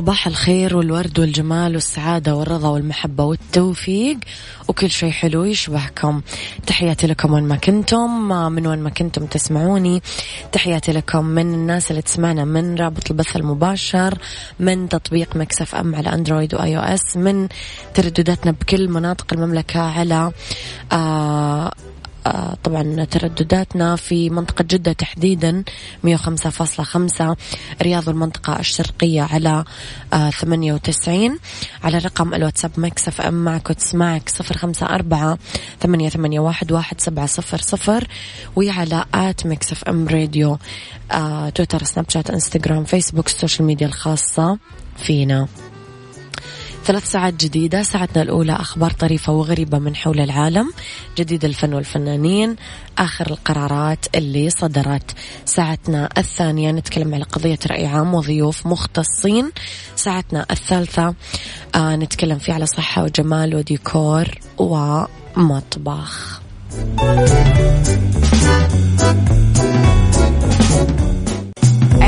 صباح الخير والورد والجمال والسعادة والرضا والمحبة والتوفيق. وكل شيء حلو يشبهكم. تحياتي لكم وين ما كنتم. من وين ما كنتم تسمعوني. تحياتي لكم من الناس اللي تسمعنا من رابط البث المباشر من تطبيق Mix FM على أندرويد و iOS من تردداتنا بكل مناطق المملكة على آه طبعا تردداتنا في منطقة جدة تحديدا 105.5 رياض المنطقة الشرقية على 98 آه، على رقم الواتساب Mix FM معك وتسمعك 054 8811 صفر وعلى at Mix FM Radio آه، تويتر سناب شات إنستغرام فيسبوك ال social media الخاصة فينا. ثلاث ساعات جديدة ساعتنا الأولى أخبار طريفة وغريبة من حول العالم جديد الفن والفنانين آخر القرارات اللي صدرت. ساعتنا الثانية نتكلم على قضية رأي عام وضيوف مختصين. ساعتنا الثالثة آه نتكلم فيه على صحة وجمال وديكور ومطبخ.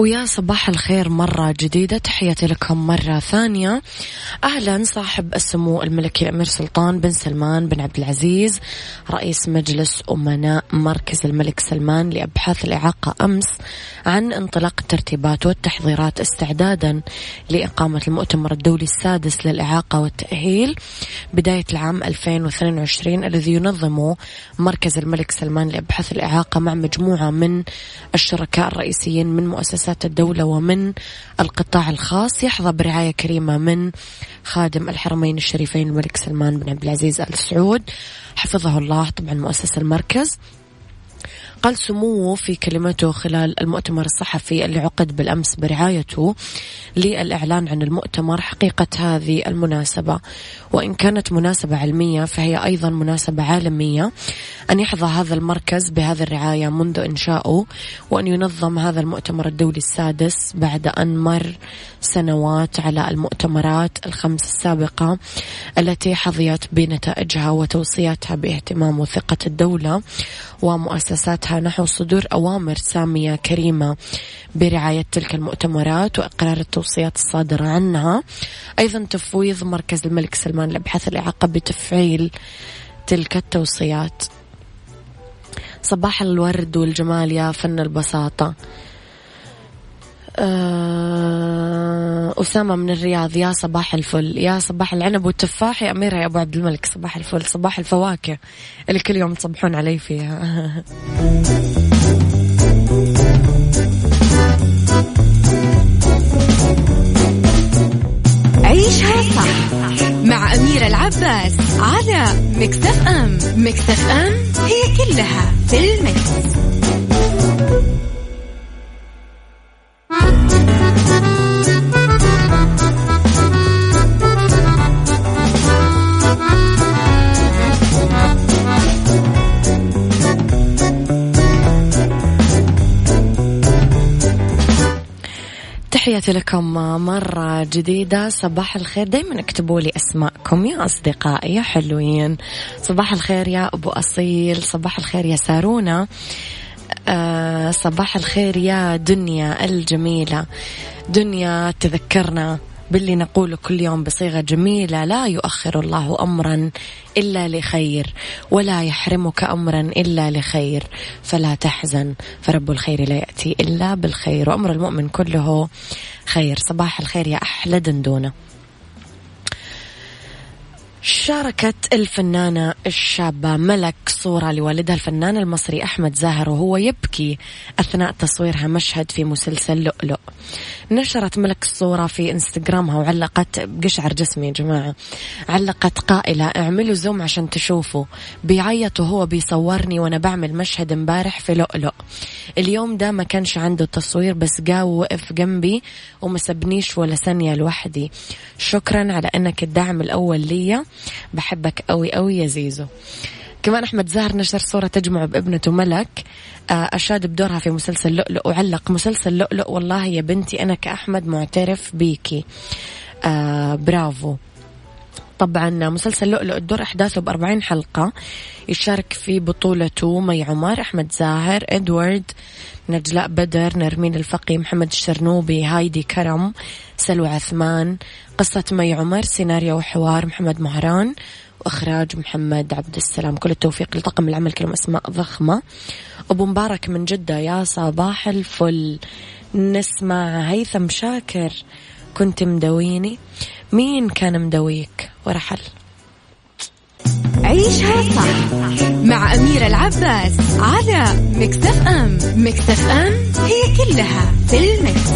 ويا صباح الخير مرة جديدة. تحياتي لكم مرة ثانية. أهلا صاحب السمو الملكي الأمير سلطان بن سلمان بن عبد العزيز رئيس مجلس أمناء مركز الملك سلمان لأبحاث الإعاقة أمس عن انطلاق الترتيبات والتحضيرات استعدادا لإقامة المؤتمر الدولي السادس للإعاقة والتأهيل بداية العام 2022 الذي ينظمه مركز الملك سلمان لأبحاث الإعاقة مع مجموعة من الشركاء الرئيسيين من مؤسسات الدولة ومن القطاع الخاص. يحظى برعاية كريمة من خادم الحرمين الشريفين الملك سلمان بن عبد العزيز آل سعود حفظه الله طبعا مؤسس المركز. قال سموه في كلمته خلال المؤتمر الصحفي اللي عقد بالأمس برعايته للإعلان عن المؤتمر حقيقة هذه المناسبة. وإن كانت مناسبة علمية فهي أيضا مناسبة عالمية. أن يحظى هذا المركز بهذه الرعاية منذ إنشائه وأن ينظم هذا المؤتمر الدولي السادس بعد أن مر سنوات على المؤتمرات الخمس السابقة التي حظيت بنتائجها وتوصياتها باهتمام وثقة الدولة. ومؤسساتها نحو صدور أوامر سامية كريمة برعاية تلك المؤتمرات وإقرار التوصيات الصادرة عنها. أيضا تفويض مركز الملك سلمان لأبحاث الإعاقة بتفعيل تلك التوصيات. صباح الورد والجمال يا فن البساطة. أسامة من الرياض. يا صباح الفل. يا صباح العنب والتفاح يا أميرة يا أبو عبد الملك. صباح الفل. صباح الفواكه اللي كل يوم تصبحون علي فيها. عيشها صح مع أميرة العباس على مكتف أم مكتف أم هي كلها في المكس. تحياتي لكم مرة جديدة. صباح الخير. دايما اكتبوا لي أسماءكم يا أصدقائي يا حلوين. صباح الخير يا أبو أصيل. صباح الخير يا سارونا. صباح الخير يا دنيا الجميلة. دنيا تذكرنا باللي نقوله كل يوم بصيغة جميلة لا يؤخر الله أمرا إلا لخير ولا يحرمك أمرا إلا لخير. فلا تحزن فرب الخير لا يأتي إلا بالخير وأمر المؤمن كله خير. صباح الخير يا أحلى دندونة. شاركت الفنانة الشابة ملك صورة لوالدها الفنان المصري أحمد زاهر وهو يبكي أثناء تصويرها مشهد في مسلسل لؤلؤ. نشرت ملك الصورة في إنستغرامها وعلقت بقشعر جسمي يا جماعة. علقت قائلة اعملوا زوم عشان تشوفوا. بيعيط وهو بيصورني وأنا بعمل مشهد امبارح في لؤلؤ. اليوم ده ما كانش عنده تصوير بس قا ووقف جنبي وما سبنيش ولا ثانية لوحدي. شكرا على إنك الدعم الأول ليا. بحبك قوي قوي يا زيزو. كمان أحمد زاهر نشر صورة تجمع بابنته ملك. آه، أشاد بدورها في مسلسل لؤلؤ وعلق مسلسل لؤلؤ. والله يا بنتي أنا كأحمد معترف بيكي. آه برافو. طبعا مسلسل لؤلؤ الدور أحداثه بأربعين حلقة يشارك في بطولته مي عمر أحمد زاهر إدوارد نجلاء بدر نرمين الفقي محمد الشرنوبي هايدي كرم سلوى عثمان قصة مي عمر سيناريو وحوار محمد مهران وإخراج محمد عبد السلام. كل التوفيق لطاقم العمل كلهم أسماء ضخمة. أبو مبارك من جدة يا صباح الفل. نسمع هيثم شاكر كنت مدويني. مين كان مدويك ورحل عيشها صح مع أميرة العباس على مكتف أم مكتف أم هي كلها في المكس.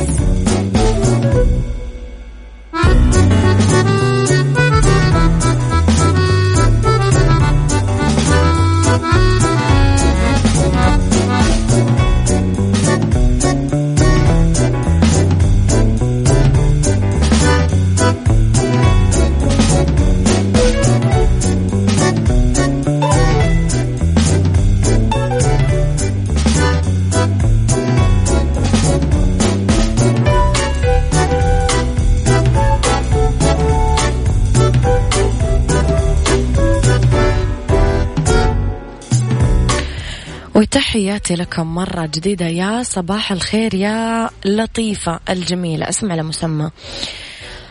تحياتي لكم مرة جديدة. يا صباح الخير يا لطيفة الجميلة. اسم على مسمى.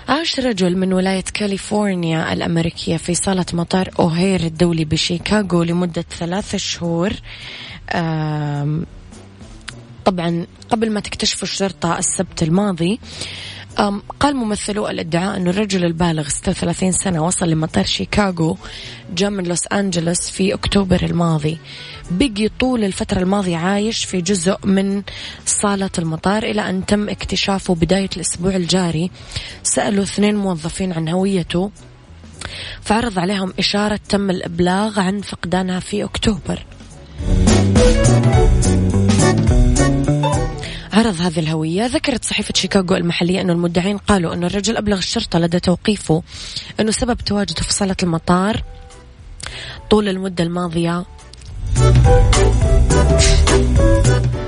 عاش رجل من ولاية كاليفورنيا الأمريكية في صالة مطار أوهير الدولي بشيكاغو لمدة ثلاثة شهور. طبعا قبل ما تكتشف الشرطة السبت الماضي قال ممثلو الادعاء أن الرجل البالغ 36 سنة وصل لمطار شيكاغو جاء من لوس أنجلوس في أكتوبر الماضي. بقي طول الفترة الماضية عايش في جزء من صالة المطار إلى أن تم اكتشافه بداية الأسبوع الجاري. سألوا اثنين موظفين عن هويته فعرض عليهم إشارة تم الإبلاغ عن فقدانها في أكتوبر. عرض هذه الهوية. ذكرت صحيفة شيكاغو المحلية أن المدعين قالوا أن الرجل أبلغ الشرطة لدى توقيفه أنه سبب تواجده في صالة المطار طول المدة الماضية.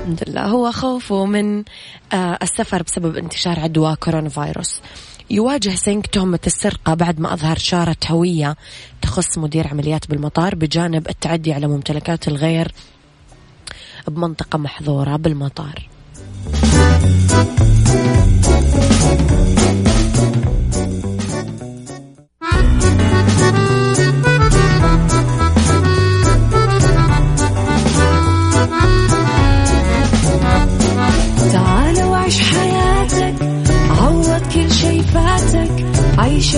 الحمد لله. هو خوفه من آه، السفر بسبب انتشار عدوى كورونا فيروس. يواجه سينغ تهمة السرقة بعد ما أظهر شارة هوية تخص مدير عمليات بالمطار بجانب التعدي على ممتلكات الغير بمنطقة محظورة بالمطار.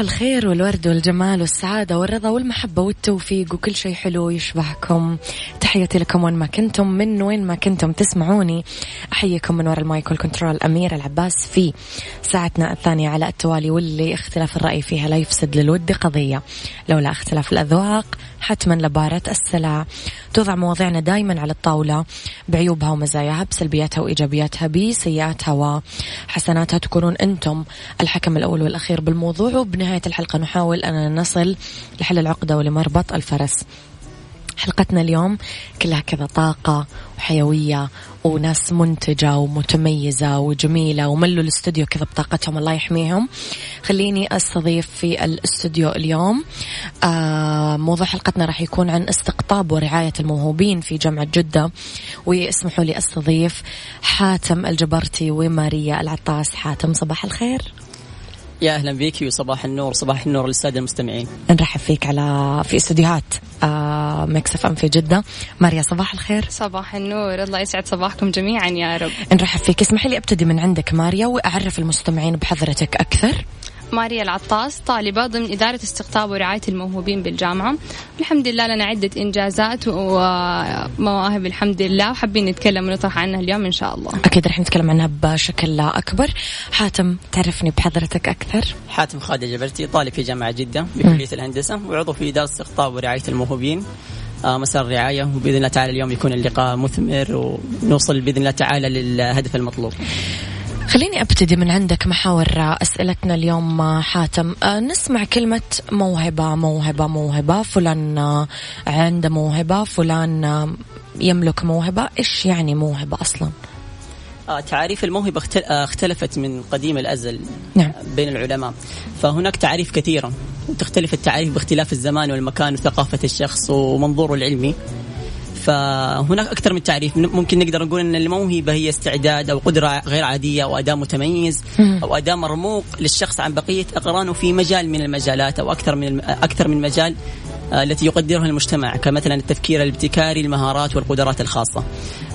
الخير والورد والجمال والسعادة والرضا والمحبة والتوفيق وكل شيء حلو يشبهكم. تحياتي لكم وين ما كنتم من وين ما كنتم تسمعوني. أحييكم من وراء ال mic وال control أمير العباس في ساعتنا الثانية على التوالي واللي اختلاف الرأي فيها لا يفسد للود قضية. لولا اختلاف الأذواق حتما لبارت السلع. توضع مواضيعنا دائما على الطاولة بعيوبها ومزاياها بسلبياتها وإيجابياتها بسيئاتها وحسناتها تكونون أنتم الحكم الأول والأخير بالموضوع وبنهاية الحلقة نحاول أن نصل لحل العقدة ولمربط الفرس. حلقتنا اليوم كلها كذا طاقة وحيوية وناس منتجة ومتميزة وجميلة وملوا الاستوديو كذا بطاقتهم الله يحميهم. خليني أستضيف في الاستوديو اليوم آه موضوع حلقتنا راح يكون عن استقطاب ورعاية الموهوبين في جامعة جدة. واسمحوا لي أستضيف حاتم الجبرتي وماريا العطاس. حاتم صباح الخير. يا أهلا بك وصباح النور صباح النور للسادة المستمعين. نرحب فيك على في استديوهات آه ميكس إف إم في جدة. ماريا صباح الخير. صباح النور. الله يسعد صباحكم جميعا يا رب. نرحب فيك. اسمحي لي أبتدي من عندك ماريا وأعرف المستمعين بحضرتك أكثر. ماريا العطاس طالبة ضمن إدارة استقطاب ورعاية الموهوبين بالجامعة. الحمد لله لنا عدة إنجازات ومواهب الحمد لله وحابين نتكلم ونطرح عنها اليوم إن شاء الله. أكيد رح نتكلم عنها بشكل أكبر. حاتم تعرفني بحضرتك أكثر؟ حاتم خالد جبرتي طالب في جامعة جدة بكلية الهندسة وعضو في إدارة استقطاب ورعاية الموهوبين. آه، مسار الرعاية وبإذن الله تعالى اليوم يكون اللقاء مثمر ونوصل بإذن الله تعالى للهدف المطلوب. خليني أبتدي من عندك محاور أسئلتنا اليوم حاتم. أه، نسمع كلمة موهبة موهبة موهبة. فلان أه، عنده موهبة فلان يملك موهبة. إيش يعني موهبة أصلا؟ تعاريف الموهبة اختلفت من قديم الأزل نعم. بين العلماء. فهناك تعاريف كثيرة وتختلف التعاريف باختلاف الزمان والمكان وثقافة الشخص ومنظوره العلمي. فهناك أكثر من تعريف. ممكن نقدر نقول إن الموهبه هي استعداد أو قدرة غير عادية أو اداء متميز أو اداء مرموق للشخص عن بقية أقرانه في مجال من المجالات أو أكثر من أكثر من مجال آه، التي يقدرها المجتمع كمثلا التفكير الابتكاري المهارات والقدرات الخاصة.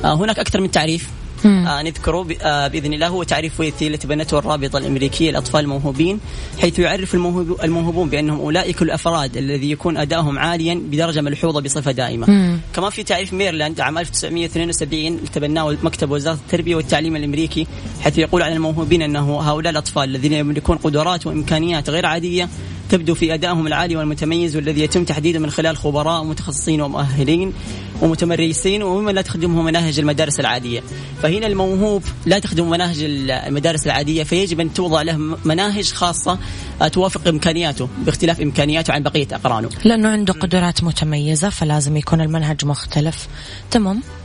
آه، هناك أكثر من تعريف. آه نذكره آه بإذن الله هو تعريف ويثي التي بنته الرابطة الأمريكية للاطفال الموهوبين حيث يعرف الموهوب الموهوبون بأنهم أولئك الأفراد الذي يكون ادائهم عاليا بدرجة ملحوظة بصفة دائمة. مم. كمان في تعريف ميرلاند عام 1972 تبناه مكتب وزارة التربية والتعليم الأمريكي حيث يقول عن الموهوبين أنه هؤلاء الأطفال الذين يملكون قدرات وإمكانيات غير عادية تبدو في أدائهم العالي والمتميز والذي يتم تحديده من خلال خبراء متخصصين ومؤهلين ومتمرسين وممن لا تخدمه مناهج المدارس العادية. فهنا الموهوب لا تخدم مناهج المدارس العادية فيجب أن توضع له مناهج خاصة توافق إمكانياته باختلاف إمكانياته عن بقية أقرانه. لأنه عنده قدرات متميزة فلازم يكون المنهج مختلف. تمام؟ آه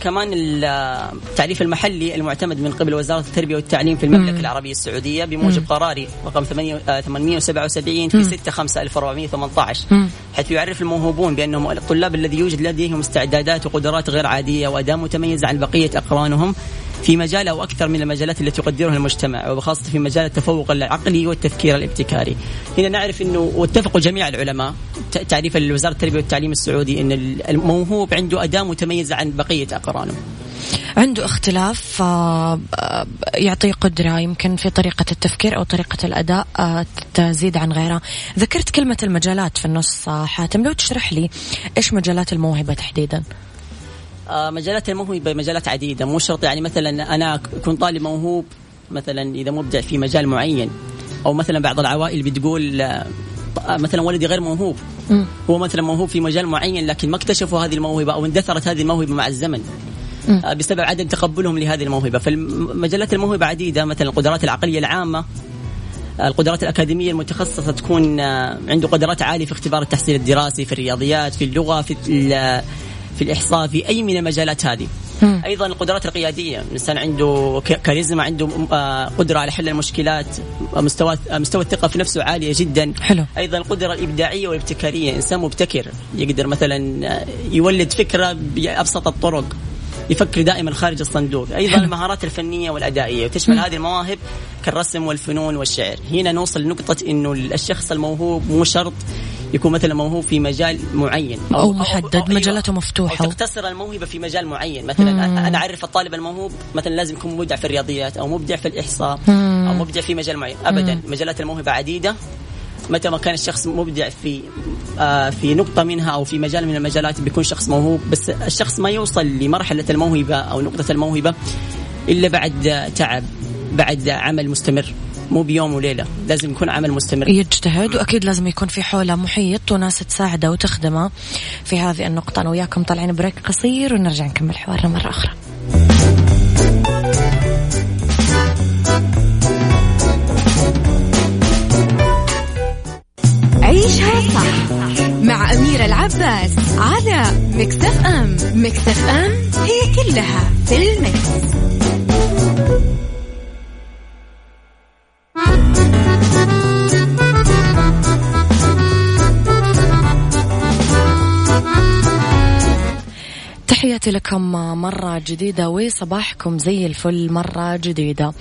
كمان التعريف المحلي المعتمد من قبل وزارة التربية والتعليم في المملكة مم. العربية السعودية بموجب قراري رقم 877 في 6 5 1418 حيث يعرف الموهوبون بأنهم الطلاب الذي يوجد لديهم استعدادات وقدرات غير عادية وأداء متميز عن بقية أقرانهم. في مجال أو أكثر من المجالات التي يقدرها المجتمع وخاصه في مجال التفوق العقلي والتفكير الابتكاري. هنا نعرف إنه واتفقوا جميع العلماء تعريف وزاره التربية والتعليم السعودي إن الموهوب عنده اداء متميزة عن بقية أقرانه. عنده اختلاف آه، آه، يعطيه قدرة يمكن في طريقة التفكير أو طريقة الأداء آه، تزيد عن غيرها ذكرت كلمة المجالات في النص حاتم لو تشرح لي إيش مجالات الموهبة تحديدا مجالات الموهبة مجالات عديدة مو شرط يعني مثلا أنا أكون طالب موهوب مثلا إذا مبدع في مجال معين. أو مثلا بعض العوائل بتقول آه، مثلا ولدي غير موهوب. هو مثلا موهوب في مجال معين لكن ما اكتشفوا هذه الموهبة أو اندثرت هذه الموهبة مع الزمن. آه، بسبب عدم تقبلهم لهذه الموهبة. فالمجالات الموهبة عديدة مثلا القدرات العقلية العامة القدرات الأكاديمية المتخصصة تكون عنده قدرات عالية في اختبار التحصيل الدراسي في الرياضيات في اللغة في في الإحصاء في أي من المجالات هذه. م. أيضا القدرات القيادية الإنسان عنده كاريزما عنده آه، قدرة على حل المشكلات مستوى مستوى الثقة في نفسه عالية جدا. حلو. أيضا القدرة الإبداعية والابتكارية إنسان مبتكر. يقدر مثلا آه، يولد فكرة بأبسط الطرق يفكر دائما خارج الصندوق. أيضا حلو. المهارات الفنية والأدائية وتشمل هذه المواهب كالرسم والفنون والشعر. هنا نوصل لنقطة إنه الشخص الموهوب مو شرط يكون مثلا موهوب في مجال معين. أو محدد، أيوة، مجالاته مفتوحة. أو تقتصر الموهبة في مجال معين. مثلا مم. أنا أعرف الطالب الموهوب مثلا لازم يكون مبدع في الرياضيات أو مبدع في الإحصاء مم. أو مبدع في مجال معين. ابدا. مجالات الموهبة عديدة. متى ما كان الشخص مبدع في آه في نقطة منها أو في مجال من المجالات بيكون شخص موهوب. بس الشخص ما يوصل لمرحلة الموهبة أو نقطة الموهبة إلا بعد تعب بعد عمل مستمر. مو بيوم وليلة لازم يكون عمل مستمر. يجتهد وأكيد لازم يكون في حوله محيط وناس تساعده وتخدمه. في هذه النقطة أنا وياكم طالعين بريك قصير ونرجع نكمل حوارنا مرة أخرى. عيشها صح مع أميرة العباس على مكتف أم. مكتف أم هي كلها في المكس. تحياتي لكم مرة جديدة وصباحكم زي الفل مرة جديدة.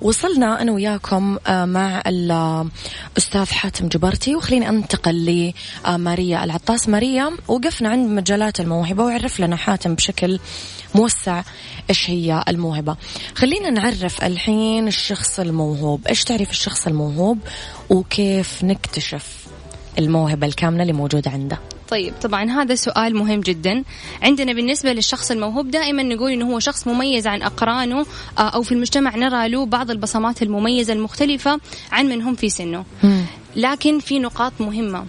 وصلنا أنا وياكم آه، مع الأستاذ حاتم جبرتي وخليني أنتقل لماريا العطاس. ماريا وقفنا عند مجالات الموهبة وعرف لنا حاتم بشكل موسع إيش هي الموهبة. خلينا نعرف الحين الشخص الموهوب. إيش تعرف الشخص الموهوب؟ وكيف نكتشف الموهبة الكاملة اللي موجودة عنده؟ طيب طبعا هذا سؤال مهم جدا. عندنا بالنسبة للشخص الموهوب دائما نقول إنه هو شخص مميز عن أقرانه آه، أو في المجتمع نرى له بعض البصمات المميزة المختلفة عن من هم في سنه. لكن في نقاط مهمة.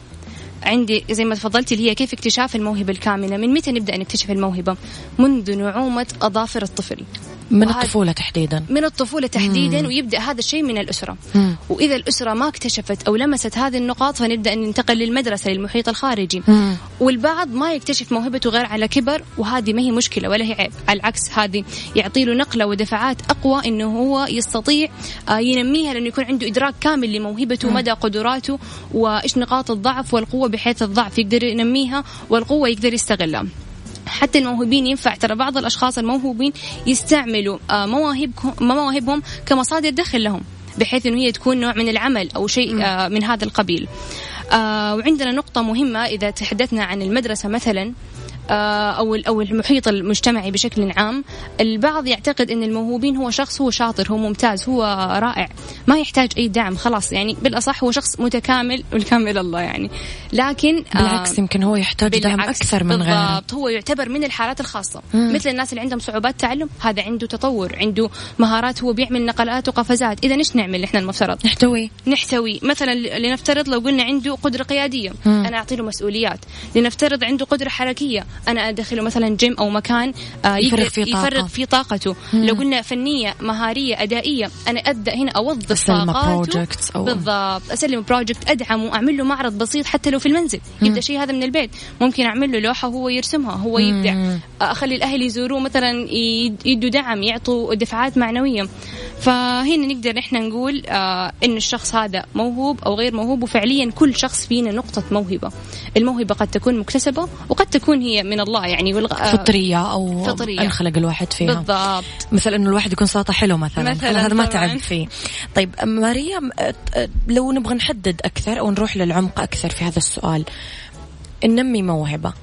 عندي زي ما تفضلتي اللي هي كيف اكتشاف الموهبة الكاملة؟ من متى نبدأ نكتشف الموهبة؟ منذ نعومة أظافر الطفل. من الطفولة تحديدا. من الطفولة تحديدا ويبدأ هذا الشيء من الأسرة. مم. وإذا الأسرة ما اكتشفت أو لمست هذه النقاط فنبدأ ننتقل للمدرسة للمحيط الخارجي. مم. والبعض ما يكتشف موهبته غير على كبر وهذه ما هي مشكلة ولا هي عيب. على العكس هذه يعطي له نقلة ودفعات أقوى إنه هو يستطيع آه، ينميها لأنه يكون عنده إدراك كامل لموهبته ومدى قدراته وإيش نقاط الضعف والقوة بحيث الضعف يقدر ينميها والقوة يقدر يستغلها. حتى الموهوبين ينفع. ترى بعض الأشخاص الموهوبين يستعملوا آه، مواهبهم مواهبهم كمصادر دخل لهم بحيث إنه هي تكون نوع من العمل أو شيء آه، من هذا القبيل. آه، وعندنا نقطة مهمة إذا تحدثنا عن المدرسة مثلا. أو أو المحيط المجتمعي بشكل عام البعض يعتقد إن الموهوبين هو شخص هو شاطر هو ممتاز هو رائع. ما يحتاج أي دعم خلاص. يعني بالأصح هو شخص متكامل والكامل الله يعني. لكن آه، بالعكس يمكن هو يحتاج دعم أكثر من غيره. بالضبط هو يعتبر من الحالات الخاصة. مم. مثل الناس اللي عندهم صعوبات تعلم هذا عنده تطور عنده مهارات هو بيعمل نقلات وقفزات. إذا إيش نعمل إحنا المفترض؟ نحتوي. نحتوي. مثلا لنفترض لو قلنا عنده قدرة قيادية. مم. أنا أعطي له مسؤوليات. لنفترض عنده قدرة حركية. أنا أدخله مثلا جيم أو مكان آه، يفرغ فيه طاقة. يفرغ فيه طاقته. لو قلنا فنية مهارية أدائية أنا أبدأ هنا أسلمه طاقاته. أو- بالضبط. أسلم project أدعمه أعمل له معرض بسيط حتى لو في المنزل. يبدأ شيء هذا من البيت. ممكن أعمل له لوحة هو يرسمها. هو يبدع. مم. أخلي الأهل يزوروه مثلا يد- يدوا دعم يعطوا دفعات معنوية. فهنا نقدر إحنا نقول آه إن الشخص هذا موهوب أو غير موهوب وفعليا كل شخص فينا نقطة موهبة. الموهبة قد تكون مكتسبة وقد تكون هي من الله يعني والغ... آه، فطرية أو فطرية. انخلق الواحد فيها. بالضبط. مثل إنه الواحد يكون صوته حلو مثلا, مثلاً هذا ما. تعب فيه. طيب مريم أه، أه، لو نبغى نحدد أكثر أو نروح للعمق أكثر في هذا السؤال ننمي موهبة.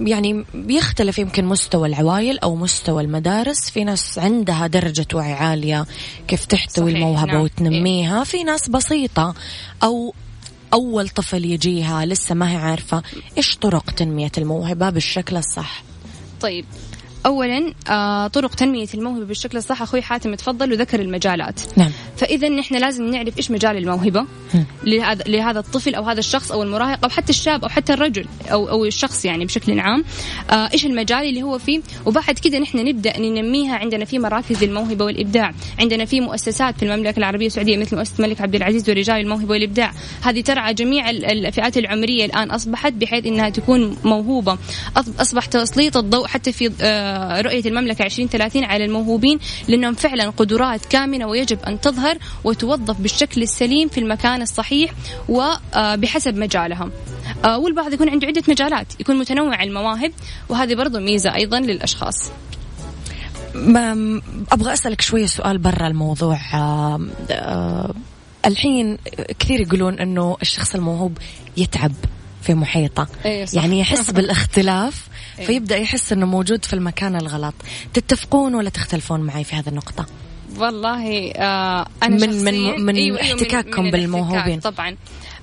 يعني بيختلف يمكن مستوى العوائل أو مستوى المدارس. في ناس عندها درجة وعي عالية كيف تحتوي صحيح، الموهبة نعم. وتنميها. في ناس بسيطة أو أول طفل يجيها لسه ما هي عارفة إيش طرق تنمية الموهبة بالشكل الصح. طيب اولا آه طرق تنمية الموهبة بالشكل الصح. أخوي حاتم تفضل وذكر المجالات. نعم. فاذا نحن لازم نعرف إيش مجال الموهبة. لهذا لهذا الطفل أو هذا الشخص أو المراهق أو حتى الشاب أو حتى الرجل أو أو الشخص يعني بشكل عام. آه إيش المجال اللي هو فيه؟ وبعد كده نحن نبدأ ننميها. عندنا في مراكز الموهبه والإبداع. عندنا في مؤسسات في المملكة العربية السعودية مثل مؤسسة الملك عبد العزيز ورجال الموهبة والإبداع. هذه ترعى جميع ال- الفئات العمرية الآن أصبحت بحيث إنها تكون موهوبة. أصبح تسليط الضوء حتى في رؤية المملكة 2030 على الموهوبين لأنهم فعلا قدرات كامنة ويجب أن تظهر وتوظف بالشكل السليم في المكان الصحيح وبحسب مجالها آه، والبعض يكون عنده عدة مجالات يكون متنوع المواهب وهذه برضو ميزة أيضا للأشخاص. ما أبغى أسألك شوية سؤال برا الموضوع. آه آه الحين كثير يقولون إنه الشخص الموهوب يتعب. في محيطه. أيوة صح. يعني يحس بالاختلاف أيوة. فيبدأ يحس إنه موجود في المكان الغلط. تتفقون ولا تختلفون معي في هذه النقطة؟ والله آه أنا من- من- من احتكاككم الاحتكاك بالموهوبين. طبعا.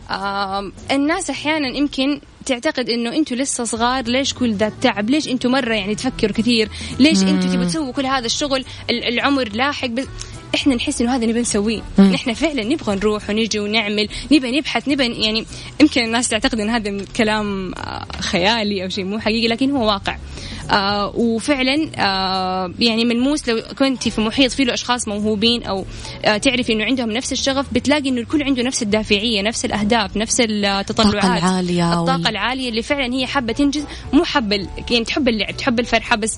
آه الناس أحيانا يمكن تعتقد إنه أنتم لسه صغار ليش كل ذا التعب؟ ليش أنتم مرة يعني تفكروا كثير؟ ليش أنتم تبغوا تسووا كل هذا الشغل؟ ال- العمر لاحق بس إحنا نحس إنه هذا نبي نسويه. نحن فعلا نبغى نروح ونجي ونعمل نبى نبحث نبى يعني يمكن الناس تعتقد إن هذا كلام آه، خيالي أو شيء مو حقيقي لكن هو واقع. آه وفعلا آه يعني ملموس لو كنت في محيط فيه له أشخاص موهوبين أو آه تعرفي إنه عندهم نفس الشغف بتلاقي إنه الكل عنده نفس الدافعية نفس الأهداف نفس التطلعات الطاقة العالية الطاقة وال- العالية اللي فعلا هي حابة تنجز مو حابة يعني تحب اللعب تحب الفرحة بس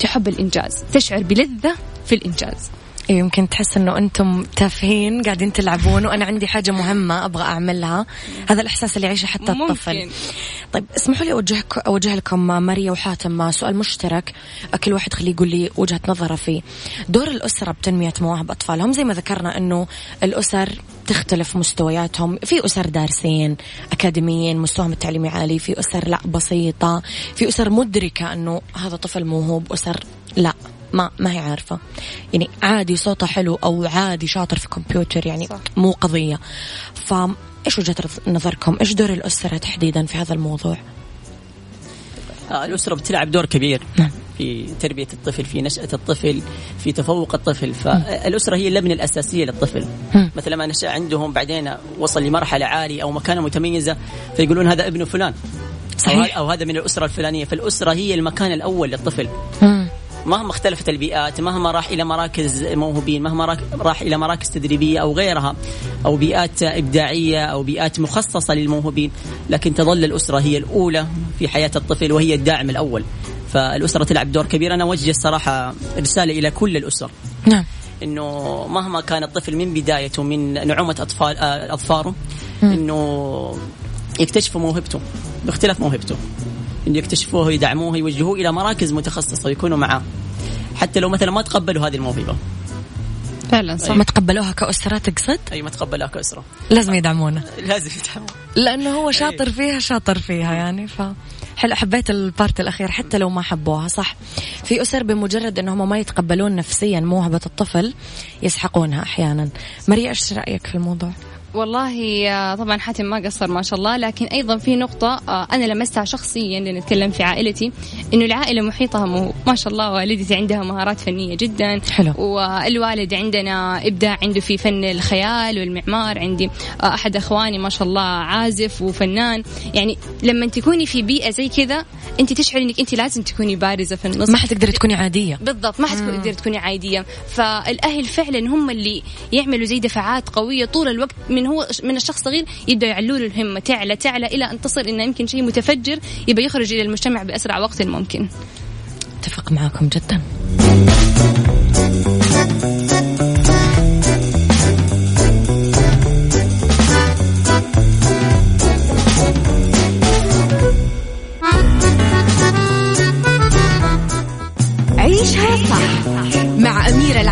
تحب الإنجاز. تشعر بلذة في الإنجاز. يمكن تحس إنه أنتم تافهين قاعدين تلعبون وأنا عندي حاجة مهمة أبغى أعملها. هذا الإحساس اللي يعيشه حتى ممكن. الطفل طيب اسمحوا لي اوجهك أوجه لكم ماريا وحاتم سؤال مشترك. كل واحد خليه يقول لي وجهة نظره فيه. دور الأسرة بتنمية مواهب أطفالهم. زي ما ذكرنا إنه الأسر تختلف مستوياتهم. في أسر دارسين أكاديميين مستواهم التعليمي عالي. في أسر لا بسيطة. في أسر مدركة إنه هذا طفل موهوب اسر لا. ما ما هي عارفة يعني عادي صوته حلو أو عادي شاطر في كمبيوتر يعني صح. مو قضية ف إيش وجهة نظركم إيش دور الأسرة تحديدا في هذا الموضوع آه، الأسرة بتلعب دور كبير نعم. في تربية الطفل في نشأة الطفل في تفوق الطفل فالأسرة هي اللبنة الأساسية للطفل مم. مثلا ما نشأ عندهم بعدين وصل لمرحلة عالية أو مكانة متميزة فيقولون هذا ابن فلان أو صحيح. هذا- أو هذا من الأسرة الفلانية فالأسرة هي المكان الأول للطفل مم. مهما اختلفت البيئات مهما راح إلى مراكز موهوبين مهما راح إلى مراكز تدريبية أو غيرها أو بيئات إبداعية أو بيئات مخصصة للموهوبين. لكن تظل الأسرة هي الأولى في حياة الطفل وهي الداعم الأول. فالأسرة تلعب دور كبير. أنا أوجه الصراحة رسالة إلى كل الأسر. نعم. إنه مهما كان الطفل من بدايته من نعومة اطفال آه، اظفاره إنه يكتشفوا موهبته باختلاف موهبته. يكتشفوه ويدعموه يوجهوه إلى مراكز متخصصة ويكونوا معاه. حتى لو مثلا ما تقبلوا هذه الموهبة. فعلا صح. ما تقبلوها كأسرة تقصد؟ اي ما تقبلها كأسرة. لازم يدعمونه. لازم يتحمل لأنه هو شاطر فيها شاطر فيها يعني ف حلو حبيت البارت الأخير حتى لو ما حبوها صح. في أسر بمجرد أنهم ما يتقبلون نفسيا موهبة الطفل يسحقونها أحيانا. ماريا إيش رأيك في الموضوع؟ والله آه، طبعا حاتم ما قصر ما شاء الله لكن أيضا في نقطة آه، أنا لمستها شخصيا لأن نتكلم في عائلتي إنه العائلة محيطها مو ما شاء الله والدتي عندها مهارات فنية جدا حلو. والوالد عندنا إبداع عنده في فن الخيال والمعمار عندي آه، أحد إخواني ما شاء الله عازف وفنان. يعني لما تكوني في بيئة زي كذا أنت تشعري إنك أنت لازم تكوني بارزة في النص. ما حتقدري تكوني عادية. بالضبط ما حتقدر تكوني عادية. فالأهل فعلا هم اللي يعملوا زي دفعات قوية طول الوقت من هو من الشخص صغير يبدأ يعلوا له الهمة تعلى تعلى إلى أن تصل إنه يمكن شيء متفجر يبقى يخرج إلى المجتمع بأسرع وقت ممكن. أتفق معاكم جدا.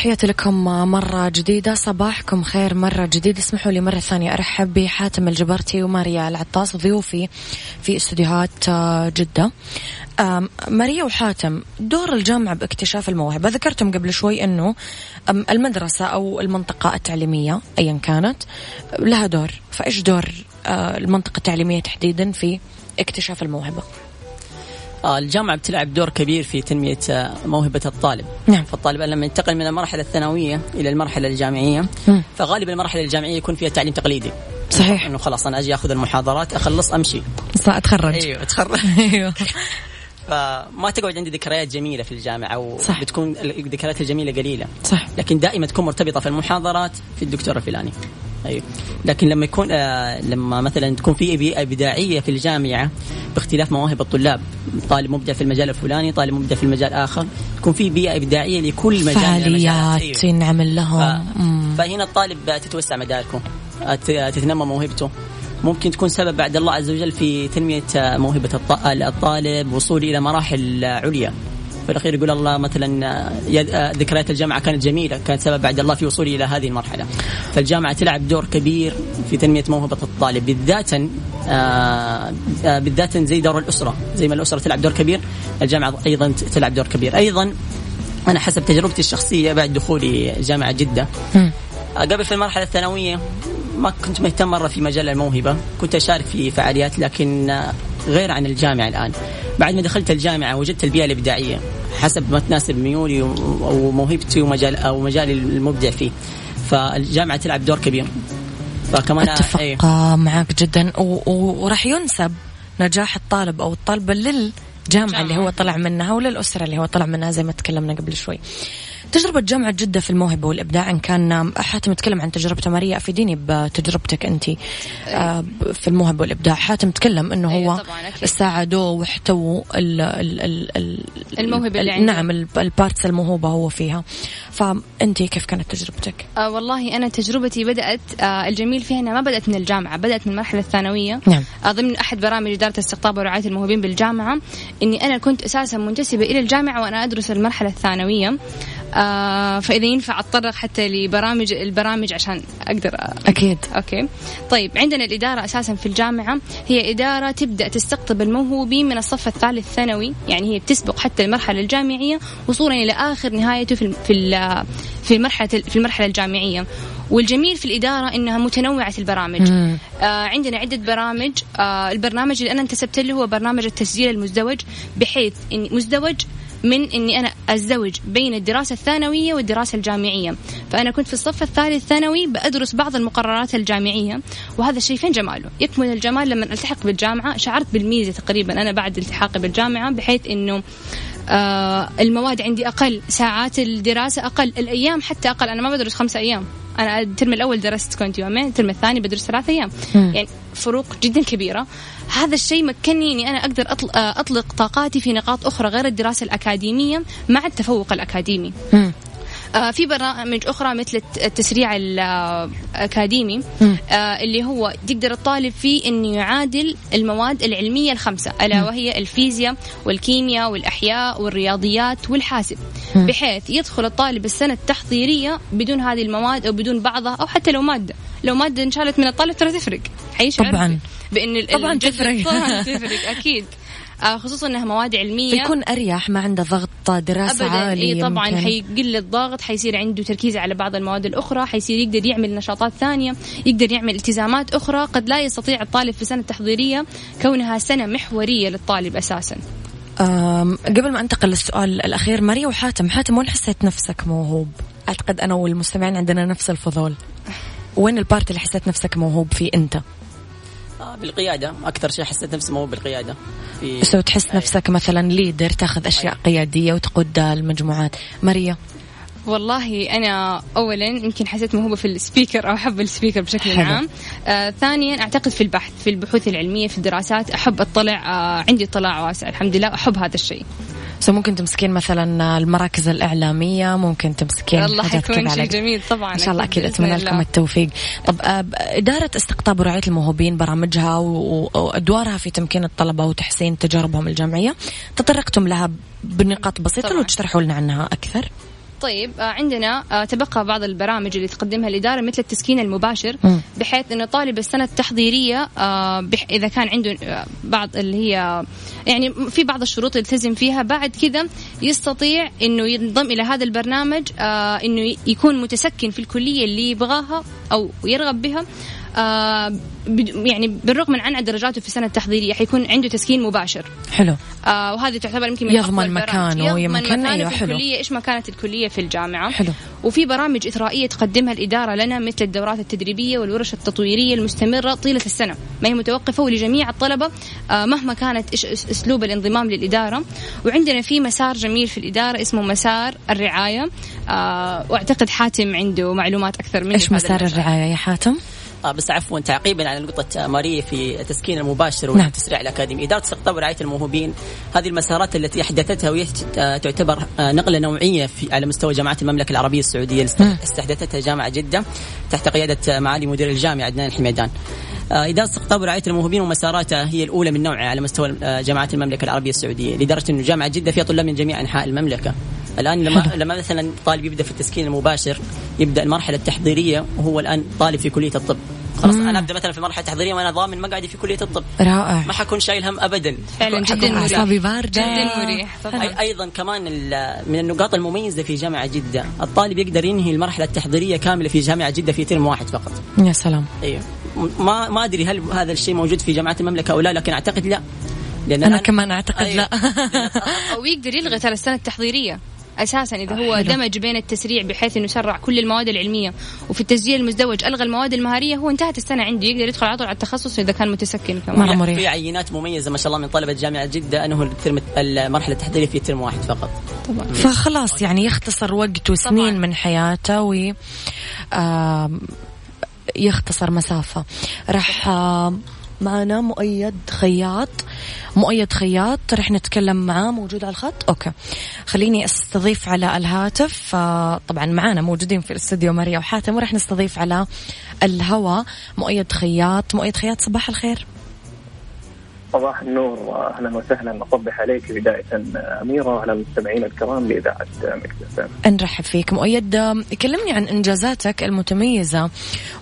تحياتي لكم مرة جديدة صباحكم خير مرة جديد. اسمحوا لي مرة ثانية أرحب بحاتم الجبرتي وماريا العطاس ضيوفي في استديوهات آه، جدة. ماريا وحاتم دور الجامعة باكتشاف الموهبة ذكرتم قبل شوي أنه المدرسة أو المنطقة التعليمية أيا كانت لها دور. فإيش دور آه، المنطقة التعليمية تحديدا في اكتشاف الموهبة؟ آه، الجامعة بتلعب دور كبير في تنمية آه، موهبة الطالب. نعم. فالطالب لما ينتقل من المرحلة الثانوية إلى المرحلة الجامعية مم. فغالبا المرحلة الجامعية يكون فيها تعليم تقليدي. صحيح. إنه خلاص أنا أجي أخذ المحاضرات أخلص أمشي. أتخرج. أيوه أتخرج. أيوه. فما تقعد عندي ذكريات جميلة في الجامعة صح. وبتكون الذكريات الجميلة قليلة. صح. لكن دائما تكون مرتبطة في المحاضرات في الدكتور الفلاني. أيوه. لكن لما يكون آه لما مثلا تكون في بيئه إبداعية في الجامعة باختلاف مواهب الطلاب طالب مبدع في المجال الفلاني طالب مبدع في المجال اخر تكون في بيئة إبداعية لكل مجال المجالات. فعاليات. ينعمل ف... لهم مم. فهنا الطالب تتوسع مداركه تت- تتنمى موهبته ممكن تكون سبب بعد الله عز وجل في تنمية موهبة الط- الطالب وصوله إلى مراحل عليا في الاخير يقول الله مثلا يا- ذكريات الجامعة كانت جميلة كانت سبب بعد الله في وصولي إلى هذه المرحلة. فالجامعة تلعب دور كبير في تنمية موهبة الطالب بالذات آه، آه، بالذات زي دور الأسرة. زي ما الأسرة تلعب دور كبير الجامعة أيضا تلعب دور كبير. أيضا أنا حسب تجربتي الشخصية بعد دخولي جامعة جدة. قبل في المرحلة الثانوية ما كنت مهتم مرة في مجال الموهبة كنت أشارك في فعاليات لكن آه، غير عن الجامعة الآن. بعد ما دخلت الجامعة وجدت البيئة الإبداعية حسب ما تناسب ميولي وموهبتي ومجال أو مجالي المبدع فيه. فالجامعة تلعب دور كبير. فكمان أتفق إيه. معك جدا. وراح ينسب نجاح الطالب أو الطالبة للجامعة اللي هو طلع منها وللأسرة اللي هو طلع منها زي ما تكلمنا قبل شوي. تجربة جامعة جدة في الموهبة والإبداع إن كان حاتم تكلم عن تجربته ماريا أفيديني بتجربتك أنت آه، في الموهبة والإبداع حاتم تكلم أنه أيوة هو. ساعدوه واحتووا ال ال ال ال الموهبة اللي ال- عنده. نعم ال- parts الموهوبة هو فيها فأنت كيف كانت تجربتك؟ آه والله أنا تجربتي بدأت آه الجميل فيها أنها ما بدأت من الجامعة بدأت من المرحلة الثانوية نعم. آه ضمن أحد برامج إدارة استقطاب ورعاية الموهوبين بالجامعة إني أنا كنت أساسا منتسبة إلى الجامعة وأنا أدرس المرحلة الثانوية آه فإذا ينفع أتطرق حتى لبرامج البرامج عشان أقدر آه أكيد. okay. طيب عندنا الإدارة أساسا في الجامعة. هي إدارة تبدأ تستقطب الموهوبين من الصف الثالث ثانوي. يعني هي بتسبق حتى المرحلة الجامعية وصولا إلى آخر نهايته في في في المرحلة في المرحلة الجامعية. والجميل في الإدارة إنها متنوعة البرامج. مم. آه عندنا عدة برامج. آه البرنامج اللي أنا انتسبت له هو برنامج التسجيل المزدوج بحيث اني مزدوج من إني أنا ازدوج بين الدراسة الثانوية والدراسة الجامعية، فأنا كنت في الصف الثالث ثانوي بدرس بعض المقررات الجامعية وهذا الشيء فين جماله؟ يكمن الجمال لما التحق بالجامعة، شعرت بالميزة تقريبا أنا بعد التحاقي بالجامعة بحيث إنه آه المواد عندي أقل، ساعات الدراسة أقل، الأيام حتى أقل، أنا ما بدرس خمسة أيام، أنا ال term الأول درست كنت يومين، ال term الثاني بدرس ثلاث أيام،. يعني فروق جدا كبيرة. هذا الشيء مكنني إني أنا أقدر أطل- آه، أطلق طاقاتي في نقاط أخرى غير الدراسة الأكاديمية مع التفوق الأكاديمي. في برامج أخرى مثل الت- التسريع الأكاديمي مم. آه، اللي هو يقدر الطالب فيه إنه يعادل المواد العلمية الخمسة ألا وهي الفيزياء والكيمياء والأحياء والرياضيات والحاسب. بحيث يدخل الطالب السنة التحضيرية بدون هذه المواد أو بدون بعضها أو حتى لو مادة لو مادة انشالت من الطالب ترى تفرق حيشعر طبعاً. ال- طبعاً تفرق. طبعا تفرق أكيد آه، خصوصا إنها مواد علمية. بيكون أريح ما عنده ضغط دراسة ابدا. عالي اي طبعا يمكن. حيقل الضغط حيصير عنده تركيز على بعض المواد الأخرى حيصير يقدر يعمل نشاطات ثانية يقدر يعمل التزامات أخرى. قد لا يستطيع الطالب في السنة التحضيرية كونها سنة محورية للطالب أساسا. قبل ما أنتقل للسؤال الأخير ماريا وحاتم حاتم وين حسيت نفسك موهوب؟ أعتقد أنا والمستمعين عندنا نفس الفضول. وين ال part اللي حسيت نفسك موهوب فيه أنت؟ آه، بالقيادة. أكثر شيء حسيت نفسي مو بالقيادة. في so تحس نفسك مثلا leader تأخذ أشياء قيادية وتقود المجموعات. ماريا. والله أنا اولا يمكن حسيت موهوبه في ال speaker أو أحب ال speaker بشكل حلو. عام. آه ثانيا أعتقد في البحث في البحوث العلمية في الدراسات أحب أطلع آه عندي اطلاع واسع. الحمد لله أحب هذا الشيء. so ممكن تمسكين مثلا المراكز الإعلامية ممكن تمسكين الله حيكون شيء جميل طبعا إن شاء الله أكيد أتمنى لكم. التوفيق طب آه، إدارة استقطاب ورعايه الموهوبين برامجها و- وادوارها في تمكين الطلبة وتحسين تجاربهم الجامعيه تطرقتم لها بنقاط بسيطة طبعاً. لو تشرحوا لنا عنها أكثر طيب آه، عندنا آه، تبقى بعض البرامج اللي تقدمها الإدارة مثل التسكين المباشر. بحيث أنه طالب السنة التحضيرية آه، إذا كان عنده بعض اللي هي يعني في بعض الشروط يلتزم فيها بعد كذا يستطيع أنه ينضم إلى هذا البرنامج أنه يكون متسكن في الكلية اللي يبغاها أو يرغب بها آه، يعني بالرغم من عنع درجاته في السنة التحضيرية حيكون عنده تسكين مباشر حلو آه وهذه تعتبر يمكن من يضمن. مكانه، يضمن مكانة أيوة، حلو. الكلية إيش ما كانت الكلية في الجامعة حلو. وفي برامج إثرائية تقدمها الإدارة لنا مثل الدورات التدريبية والورش التطويرية المستمرة طيلة السنة ما هي متوقفة ولجميع الطلبة آه مهما كانت أسلوب الانضمام للإدارة وعندنا في مسار جميل في الإدارة اسمه مسار الرعاية آه وأعتقد حاتم عنده معلومات أكثر مني إيش مسار. الرعاية يا حاتم؟ آه بس عفوا تعقيبا على نقطة ماريا في التسكين المباشر نعم. والتسريع الأكاديمي إدارة استقطاب ورعاية الموهوبين هذه المسارات التي أحدثتها وهي آه، تعتبر آه، نقلة نوعية في على مستوى جامعات المملكة العربية السعودية. مم. استحدثتها جامعة جدة تحت قيادة آه، معالي مدير الجامعة عدنان الحميدان. آه، إدارة استقطاب ورعاية الموهوبين ومساراتها هي الأولى من نوعها على مستوى آه، جامعات المملكة العربية السعودية. لدرجة أنه جامعة جدة فيها طلاب من جميع أنحاء المملكة. الآن لما لما مثلا طالب يبدأ في التسكين المباشر يبدأ المرحلة التحضيرية وهو الآن طالب في كلية الطب. خلاص أنا أبدأ مثلا في المرحله التحضيريه وأنا ضامن مقعدي في كلية الطب. رائع. ما حكون شايل هم ابدا. فعلا جدا أعصابي باردة. جدا مريح. أي أيضا كمان ال- من النقاط المميزة في جامعة جدة الطالب يقدر ينهي المرحلة التحضيرية كاملة في جامعة جدة في ترم واحد فقط. يا سلام. أيوه ما ما أدري هل هذا الشيء موجود في جامعات المملكة أو لا لكن أعتقد لا. لأن أنا الآن- كمان أعتقد أيوة. لا. أو يقدر يلغي ترى السنة التحضيرية. أساسا إذا هو دمج بين التسريع بحيث إنه يسرع كل المواد العلمية وفي التسجيل المزدوج ألغى المواد المهارية هو انتهت السنة عنده يقدر يدخل على طول على التخصص إذا كان متسكن كمان. مريح. في عينات مميزة ما شاء الله من طلبة جامعة جدة أنه الترم المرحلة التحضيرية في ترم واحد فقط. طبعا. فخلاص يعني يختصر وقت وسنين طبعاً. من حياته و آم، يختصر مسافة. راح آم، معنا مؤيد خياط. مؤيد خياط رح نتكلم معاه. موجود على الخط؟ أوكي. خليني أستضيف على الهاتف. آه، طبعا معانا موجودين في الاستوديو ماريا وحاتم ورح نستضيف على الهوا مؤيد خياط. مؤيد خياط صباح الخير. صباح النور واهلا وسهلا. اصبح عليك بداية أميرة وعلى المستمعين الكرام لإذاعة مكتب نرحب فيك مؤيد كلمني عن إنجازاتك المتميزة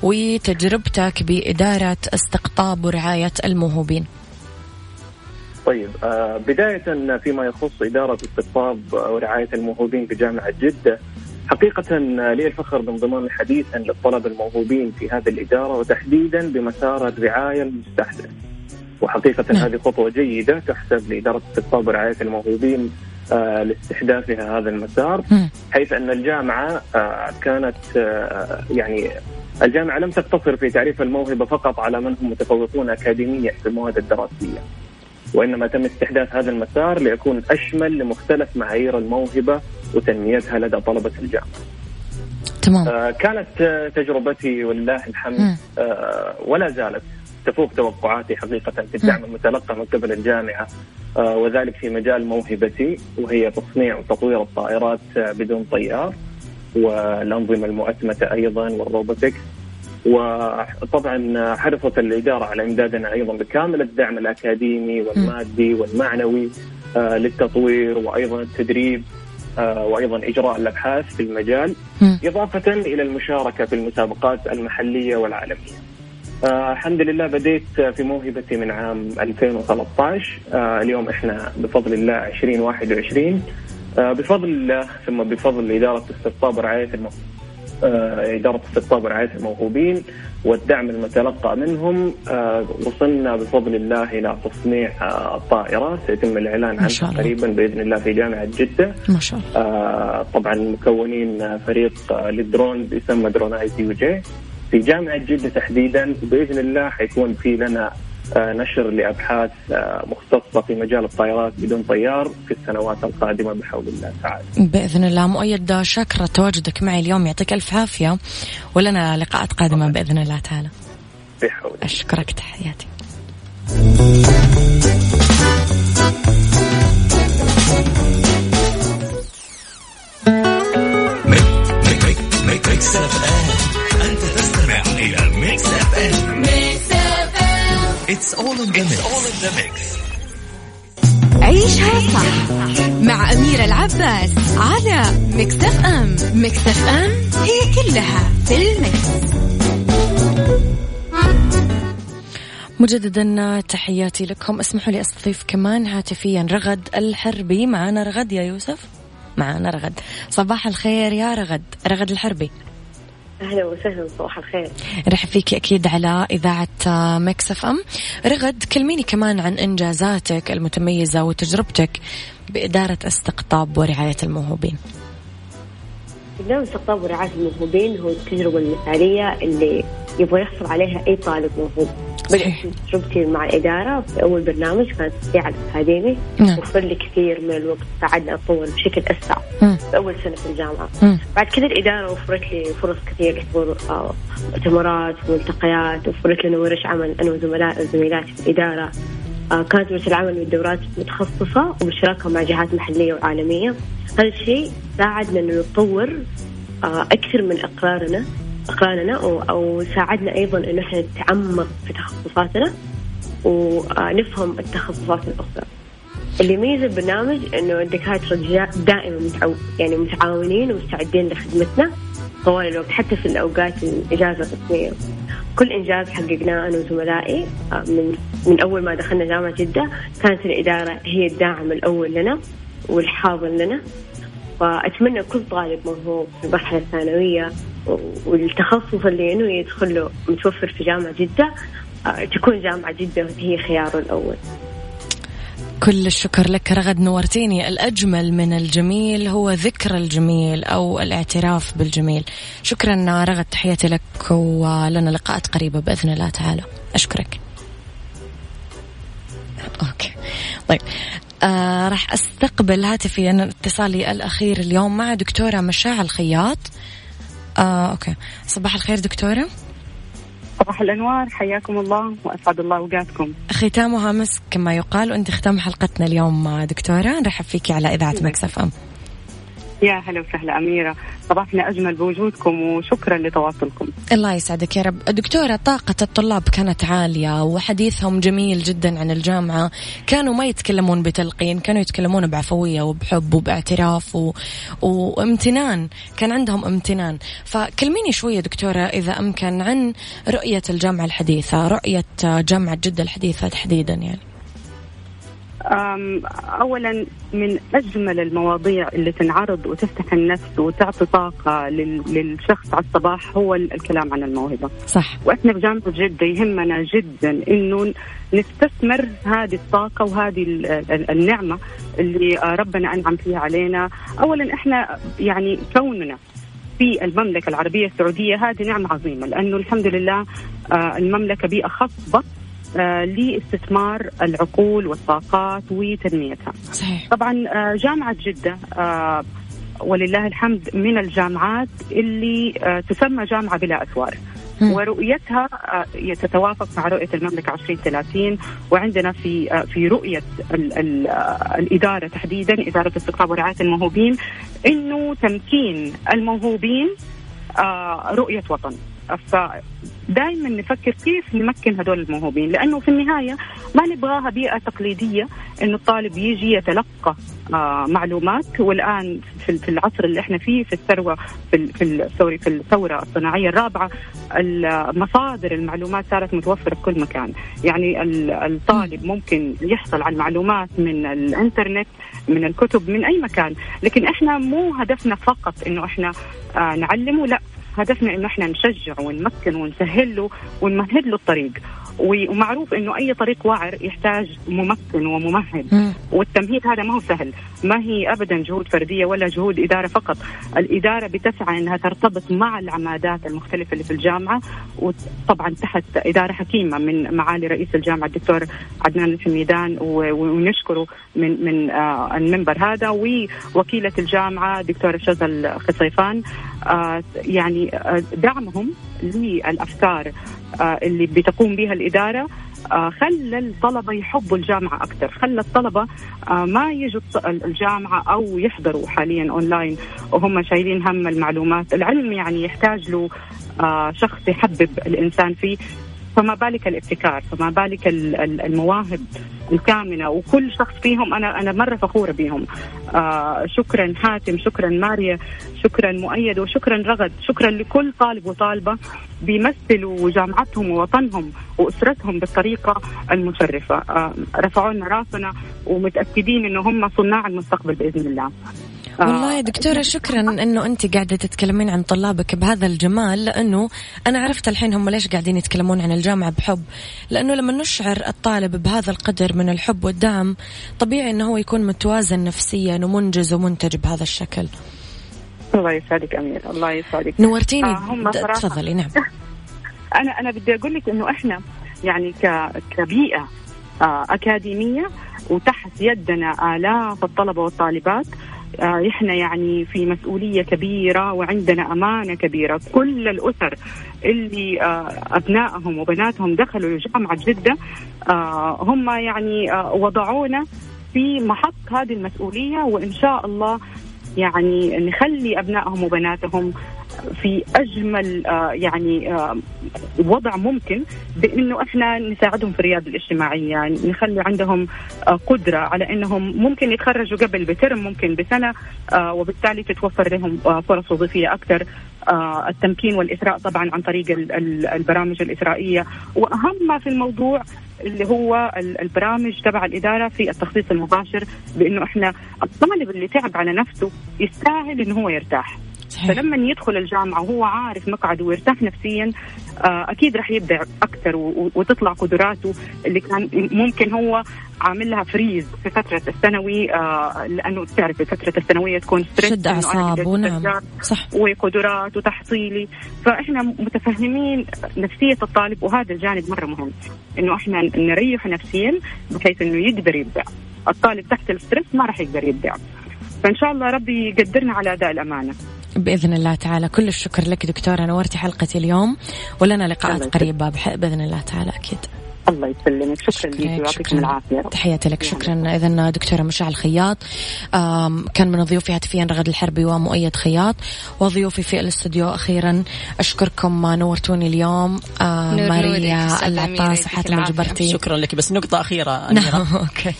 وتجربتك بإدارة استقطاب ورعاية الموهوبين. طيب آه، بداية فيما يخص إدارة استقطاب ورعاية الموهوبين بجامعة جدة حقيقة لي الفخر بانضمامي حديثا للطلبة الموهوبين في هذه الإدارة وتحديدا بمسار الرعاية المستحدث وحقيقة نعم. هذه خطوة جيدة تحسب لإدارة استقطاب ورعاية الموهوبين آه، لاستحداثها هذا المسار مم. حيث أن الجامعة آه، كانت آه، يعني الجامعة لم تقتصر في تعريف الموهبة فقط على من هم متفوقون اكاديميا في المواد الدراسية وإنما تم استحداث هذا المسار ليكون أشمل لمختلف معايير الموهبة وتنميتها لدى طلبة الجامعة. تمام آه، كانت آه، تجربتي ولله الحمد. آه، ولا زالت تفوق توقعاتي حقيقة في الدعم المتلقى من قبل الجامعة. آه، وذلك في مجال موهبتي وهي تصنيع وتطوير الطائرات بدون طيار والأنظمة المؤتمتة أيضا والروبوتكس وطبعا حرصت الإدارة على إمدادنا أيضا بكامل الدعم الأكاديمي والمادي والمعنوي آه، للتطوير وأيضا التدريب آه، وأيضا إجراء الأبحاث في المجال مم. إضافة إلى المشاركة في المسابقات المحلية والعالمية. آه الحمد لله بديت في موهبتي من عام 2013 آه اليوم إحنا بفضل الله 2021 آه بفضل الله ثم بفضل إدارة استقطاب ورعاية المو... آه إدارة استقطاب ورعاية الموهوبين والدعم المتلقى منهم. آه وصلنا بفضل الله إلى تصنيع آه الطائرة سيتم الإعلان عنها. قريبا بإذن الله في جامعة جدة. ما شاء الله. آه، طبعا مكونين آه، فريق آه، للدرون بيسمى drone ITG. في جامعة جدة تحديدا بإذن الله حيكون في لنا آه، نشر لأبحاث آه، مختصة في مجال الطائرات بدون طيار في السنوات القادمة بحول الله تعالى. بإذن الله. مؤيد شاكرة تواجدك معي اليوم. يعطيك ألف عافية. ولنا لقاءات قادمة بإذن الله تعالى. بحول أشكرك. تحياتي. ميكس اف ام انت تستمع إلى Mix FM it's all in the mix عيشها صح مع أميرة العباس على Mix FM Mix FM هي كلها في ال mix. مجددا تحياتي لكم. اسمحوا لي أستضيف كمان هاتفيا رغد الحربي. معنا رغد يا يوسف. معنا رغد. صباح الخير يا رغد. رغد الحربي. أهلا وسهلا صباح الخير. رحب فيك أكيد على إذاعة Mix FM. رغد كلميني كمان عن إنجازاتك المتميزة وتجربتك بإدارة استقطاب ورعاية الموهوبين. برنامج استقطاب ورعاية الموهوبين هو التجربة المثالية اللي يبغى يحصل عليها أي طالب موهوب بدأت. تجربتي مع الإدارة في أول برنامج كانت التشجيع الأكاديمي نعم. وفر لي كثير من الوقت ساعدني أتطور بشكل أسرع. في أول سنة في الجامعة مم. بعد كذا الإدارة وفرت لي فرص كثير لحضور آه، مؤتمرات وملتقيات وفرت لنا ورش عمل أنا وزملاء زميلاتي في الإدارة ورش العمل والدورات متخصصة وبالشراكة مع جهات محلية وعالمية. هذا الشيء ساعدنا أنه نتطور آه، أكثر من إقرارنا أقراننا أو ساعدنا أيضا إنه إحنا نتعمق في تخصصاتنا ونفهم التخصصات الأخرى. اللي يميز البرنامج إنه الدكاترة دائما متعو يعني متعاونين ومستعدين لخدمتنا طوال الوقت حتى في الأوقات الإجازة الرسمية. كل إنجاز حققناه أنا وزملائي آه، من من أول ما دخلنا جامعة جدة كانت الإدارة هي الداعم الأول لنا والحاضن لنا. فأتمنى كل طالب موهوب في المرحلة الثانوية والتخصص اللي إنه يدخل له متوفر في جامعة جدة آه، تكون جامعة جدة هي خياره الأول. كل الشكر لك رغد نورتيني الأجمل من الجميل هو ذكر الجميل أو الاعتراف بالجميل. شكرا رغد تحياتي لك ولنا لقاءات قريبة بإذن الله تعالى. أشكرك. أوكي. طيب آه راح أستقبل هاتفي أنا اتصالي الأخير اليوم مع دكتورة مشاعل الخياط آه okay. صباح الخير دكتورة. صباح الأنوار حياكم الله وأسعد الله أوقاتكم. ختامها مسك كما يقال وانت ختام حلقتنا اليوم دكتورة. نرحب فيك على إذاعة Mix FM. يا هلا وسهلا أميرة. صباحنا أجمل بوجودكم وشكرا لتواصلكم. الله يسعدك يا رب. دكتورة طاقة الطلاب كانت عالية وحديثهم جميل جدا عن الجامعة. كانوا ما يتكلمون بتلقين كانوا يتكلمون بعفوية وبحب وباعتراف و... وامتنان. كان عندهم امتنان. فكلميني شوية دكتورة إذا أمكن عن رؤية الجامعة الحديثة رؤية جامعة جدة الحديثة تحديدا يعني. اولا من أجمل المواضيع اللي تنعرض وتفتح النفس وتعطي طاقة للشخص على الصباح هو الكلام عن الموهبة. صح. وإحنا في جامعة جدة يهمنا جدا إنه نستثمر هذه الطاقة وهذه النعمة اللي ربنا أنعم فيها علينا، اولا إحنا يعني كوننا في المملكة العربية السعودية هذه نعمة عظيمة لأنه الحمد لله آه، المملكة بيئة خصبه آه، لاستثمار العقول والطاقات وتنميتها. صحيح. طبعا آه، جامعة جدة آه، ولله الحمد من الجامعات اللي تسمى جامعة بلا أسوار. ورؤيتها تتوافق مع رؤية المملكة 2030 وعندنا في في رؤية ال ال الإدارة تحديدا إدارة استقطاب ورعاية الموهوبين إنه تمكين الموهوبين رؤية وطن. فدائما نفكر كيف نمكن هذول الموهوبين لأنه في النهاية ما نبغاها بيئة تقليدية إنه الطالب يجي يتلقى آه معلومات. والآن في, في العصر اللي إحنا فيه في الثروة في في سوري في الثورة الصناعية الرابعة مصادر المعلومات صارت متوفرة في كل مكان. يعني الطالب ممكن يحصل على المعلومات من الإنترنت من الكتب من أي مكان. لكن إحنا مو هدفنا فقط إنه إحنا آه نعلمه لا. هدفنا إنه إحنا نشجع ونمكن ونسهل له ونمهد له الطريق. ومعروف إنه أي طريق وعر يحتاج ممكن وممهد. والتمهيد هذا ما هو سهل. ما هي ابدا جهود فردية ولا جهود إدارة فقط. الإدارة بتسعى إنها ترتبط مع العمادات المختلفة اللي في الجامعة وطبعا تحت إدارة حكيمة من معالي رئيس الجامعة الدكتور عدنان الحميدان ونشكره من من آه، المنبر هذا ووكيلة الجامعة دكتوره شذى خصيفان آه، يعني آه، دعمهم للأفكار آه، اللي بتقوم بها الإدارة. خلى الطلبة يحبوا الجامعة أكثر، خلى الطلبة ما يجوا الجامعة أو يحضروا حاليا أونلاين وهم شايلين هم المعلومات، العلم يعني يحتاج له شخص يحبب الإنسان فيه. فما بالك الابتكار فما بالك المواهب الكامنة وكل شخص فيهم أنا أنا مرة فخورة بهم آه شكرا حاتم شكرا ماريا شكرا مؤيد وشكرا رغد شكرا لكل طالب وطالبة بيمثلوا جامعتهم ووطنهم وأسرتهم بالطريقة المشرفة. آه رفعوا لنا راسنا ومتأكدين إنه هم صناع المستقبل بإذن الله. والله يا دكتورة شكرا إنه انت قاعدة تتكلمين عن طلابك بهذا الجمال لأنه أنا عرفت الحين هم ليش قاعدين يتكلمون عن الجامعة بحب. لأنه لما نشعر الطالب بهذا القدر من الحب والدعم طبيعي إنه هو يكون متوازن نفسيا ومنجز ومنتج بهذا الشكل. الله يسعدك امير الله يسعدك. نورتيني. آه تفضلي نعم. أنا أنا بدي أقول لك إنه إحنا يعني كبيئة آه أكاديمية وتحت يدنا آلاف الطلبة والطالبات آه، إحنا يعني في مسؤولية كبيرة وعندنا أمانة كبيرة. كل الأسر اللي آه، أبنائهم وبناتهم دخلوا جامعه جدة آه، هم يعني وضعونا في محط هذه المسؤولية وإن شاء الله يعني نخلي أبنائهم وبناتهم في أجمل آه، يعني آه، وضع ممكن بإنه إحنا نساعدهم في الرياده الاجتماعية. يعني نخلي عندهم آه، قدرة على إنهم ممكن يتخرجوا قبل بترم ممكن بسنة وبالتالي تتوفر لهم فرص وظيفية أكثر. التمكين والإثراء طبعا عن طريق البرامج الإثرائية. وأهم ما في الموضوع اللي هو البرامج تبع الإدارة في التخصيص المباشر بإنه إحنا الطالب اللي تعب على نفسه يستاهل إنه هو يرتاح. صحيح. فلما يدخل الجامعة وهو عارف مقعده ويرتاح نفسيا آه، أكيد راح يبدع أكثر وتطلع قدراته اللي كان ممكن هو عامل لها freeze في فترة الثانوي آه، لأنه تعرف فتره الثانوية تكون stress شد اعصاب ونعم صح. وقدرات وتحصيلي فإحنا متفهمين نفسية الطالب وهذا الجانب مرة مهم إنه إحنا نريحه نفسيا بحيث إنه يقدر يبدع. الطالب تحت الستريس ما راح يقدر يبدع. فإن شاء الله ربي يقدرنا على أداء الأمانة. بإذن الله تعالى. كل الشكر لك دكتورة. نورتي حلقتي اليوم ولنا لقاءات قريبة بإذن الله تعالى أكيد. الله يسلمك. شكرا لك ويعطيكم العافية. تحياتي لك. شكرا. اذا دكتورة مشعل خياط كان من ضيوفي هاتفيا رغد الحربي ومؤيد خياط وضيوفي في الاستوديو أخيرا أشكركم نورتوني اليوم. ماريا العطاس وحاتم الجبرتي شكرا لك. بس نقطة أخيرة نعم. okay.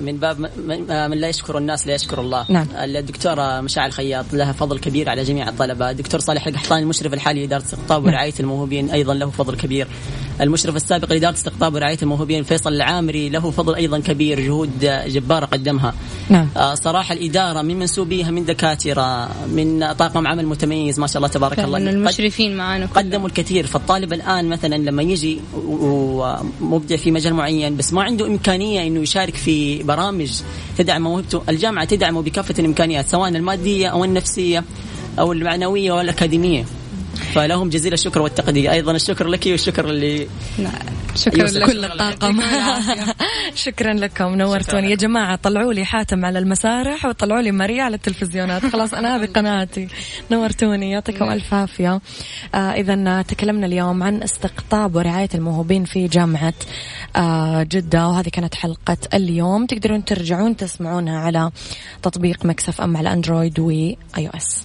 من باب من لا يشكر الناس لا يشكر الله نعم. الدكتورة مشاعل خياط لها فضل كبير على جميع الطلبة الدكتور صالح القحطاني المشرف الحالي لإدارة استقطاب نعم. ورعاية الموهوبين أيضا له فضل كبير المشرف السابق لإدارة استقطاب ورعاية الموهوبين فيصل العامري له فضل أيضا كبير جهود جبارة قدمها. نعم. آه، صراحة الإدارة من منسوبيها من دكاترة من طاقم عمل متميز ما شاء الله تبارك الله. المشرفين معنا قدموا الكثير. فالطالب الآن مثلا لما يجي ومبدع في مجال معين بس ما عنده إمكانية إنه يشارك في برامج تدعم موهبته الجامعة تدعمه بكافة الإمكانيات سواء المادية أو النفسية أو المعنوية أو الأكاديمية. فلهم جزيل الشكر والتقدير. أيضا الشكر لك والشكر اللي نعم. شكرا لكل الطاقم شكرا لكم. نورتوني. يا جماعة طلعوا لي حاتم على المسارح وطلعوا لي ماريا على التلفزيونات. خلاص أنا هذه قناتي نورتوني يعطيكم نعم. ألف عافية. آه اذا تكلمنا اليوم عن استقطاب ورعاية الموهوبين في جامعة آه جدة وهذه كانت حلقة اليوم. تقدرون ترجعون تسمعونها على تطبيق Mix FM على Android و iOS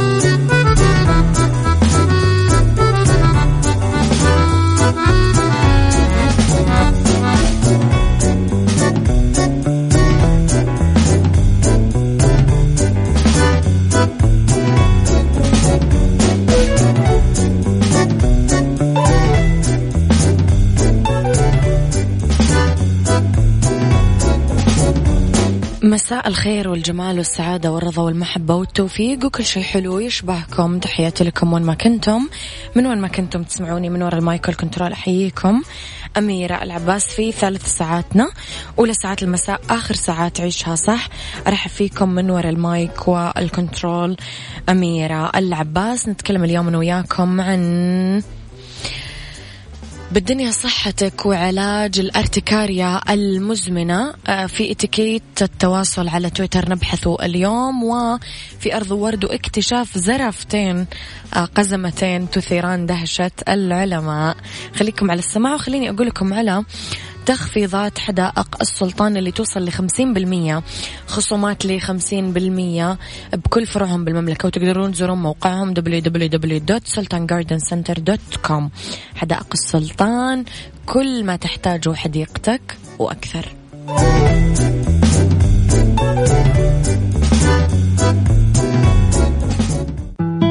مساء الخير والجمال والسعادة والرضا والمحبة والتوفيق وكل شيء حلو يشبهكم. تحياتي لكم وين ما كنتم من وين ما كنتم تسمعوني من وراء المايك والكنترول أحييكم. أميرة العباس في ثالث ساعاتنا أولى ساعات المساء آخر ساعات عيشها صح. أرحب فيكم من وراء ال mic وال control. أميرة العباس نتكلم اليوم أنا وياكم عن بالدنيا صحتك وعلاج الارتكاريا المزمنة آه، في اتيكيت التواصل على تويتر نبحثه اليوم وفي أرض ورد واكتشاف زرفتين آه، قزمتين تثيران دهشة العلماء. خليكم على السماع وخليني أقول لكم على تخفيضات حدائق السلطان اللي توصل لخمسين بالمية خصومات لخمسين بالمية بكل فروعهم بالمملكة. وتقدرون تزورون موقعهم www.sultangardencenter.com حدائق السلطان كل ما تحتاجه حديقتك وأكثر.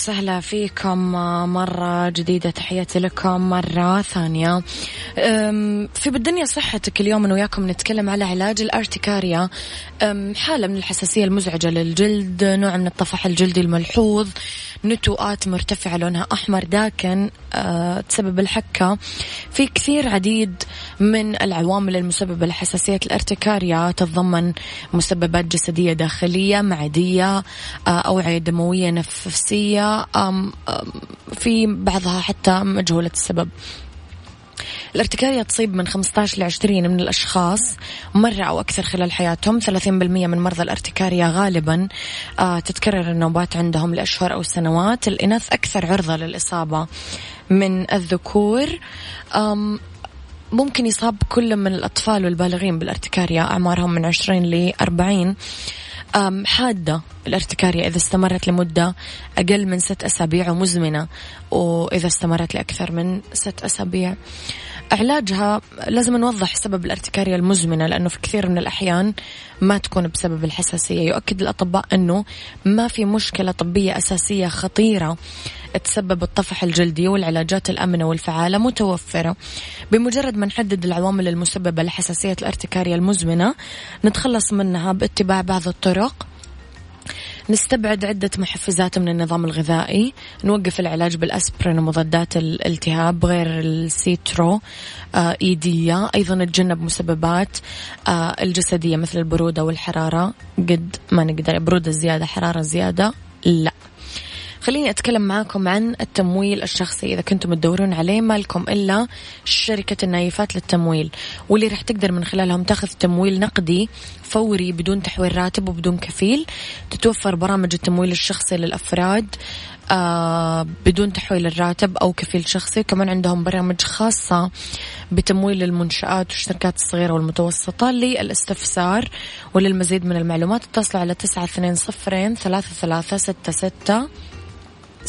وسهلا فيكم مرة جديدة تحياتي لكم مرة ثانية. في بالدنيا صحتك اليوم أنا وياكم نتكلم على علاج الارتكاريا أم، حالة من الحساسية المزعجة للجلد نوع من الطفح الجلدي الملحوظ نتوءات مرتفعة لونها أحمر داكن أه، تسبب الحكة. في كثير عديد من العوامل المسببة لحساسية الارتكاريا تتضمن مسببات جسدية داخلية معدية آه، أوعية دموية نفسية في بعضها حتى مجهولة السبب. الارتكارية تصيب من 15 ل 20 من الأشخاص مرة أو أكثر خلال حياتهم. 30% من مرضى الارتكارية غالبا آه تتكرر النوبات عندهم لأشهر أو سنوات. الإناث أكثر عرضة للإصابة من الذكور. ممكن يصاب كل من الأطفال والبالغين بالارتكارية أعمارهم من 20 ل 40 أم، حادة الارتكارية إذا استمرت لمدة أقل من ست أسابيع ومزمنة وإذا استمرت لأكثر من ست أسابيع. علاجها لازم نوضح سبب الارتكارية المزمنة لأنه في كثير من الأحيان ما تكون بسبب الحساسية. يؤكد الأطباء أنه ما في مشكلة طبية أساسية خطيرة تسبب الطفح الجلدي والعلاجات الأمنة والفعالة متوفرة. بمجرد ما نحدد العوامل المسببة لحساسية الارتكارية المزمنة نتخلص منها باتباع بعض الطرق. نستبعد عدة محفزات من النظام الغذائي نوقف العلاج بالأسبرين ومضادات الالتهاب غير السيترو آه إيدية أيضا نتجنب مسببات آه الجسدية مثل البرودة والحرارة. قد ما نقدر برودة زيادة حرارة زيادة لا. خليني أتكلم معاكم عن التمويل الشخصي. إذا كنتم تدورون عليه ما لكم إلا شركة النايفات للتمويل واللي راح تقدر من خلالهم تاخذ تمويل نقدي فوري بدون تحويل راتب وبدون كفيل. تتوفر برامج التمويل الشخصي للأفراد آه بدون تحويل الراتب أو كفيل شخصي. كمان عندهم برامج خاصة بتمويل المنشآت والشركات الصغيرة والمتوسطة للاستفسار وللمزيد من المعلومات اتصلوا على تسعة اثنين صفرين ثلاثة ثلاثة ستة ستة.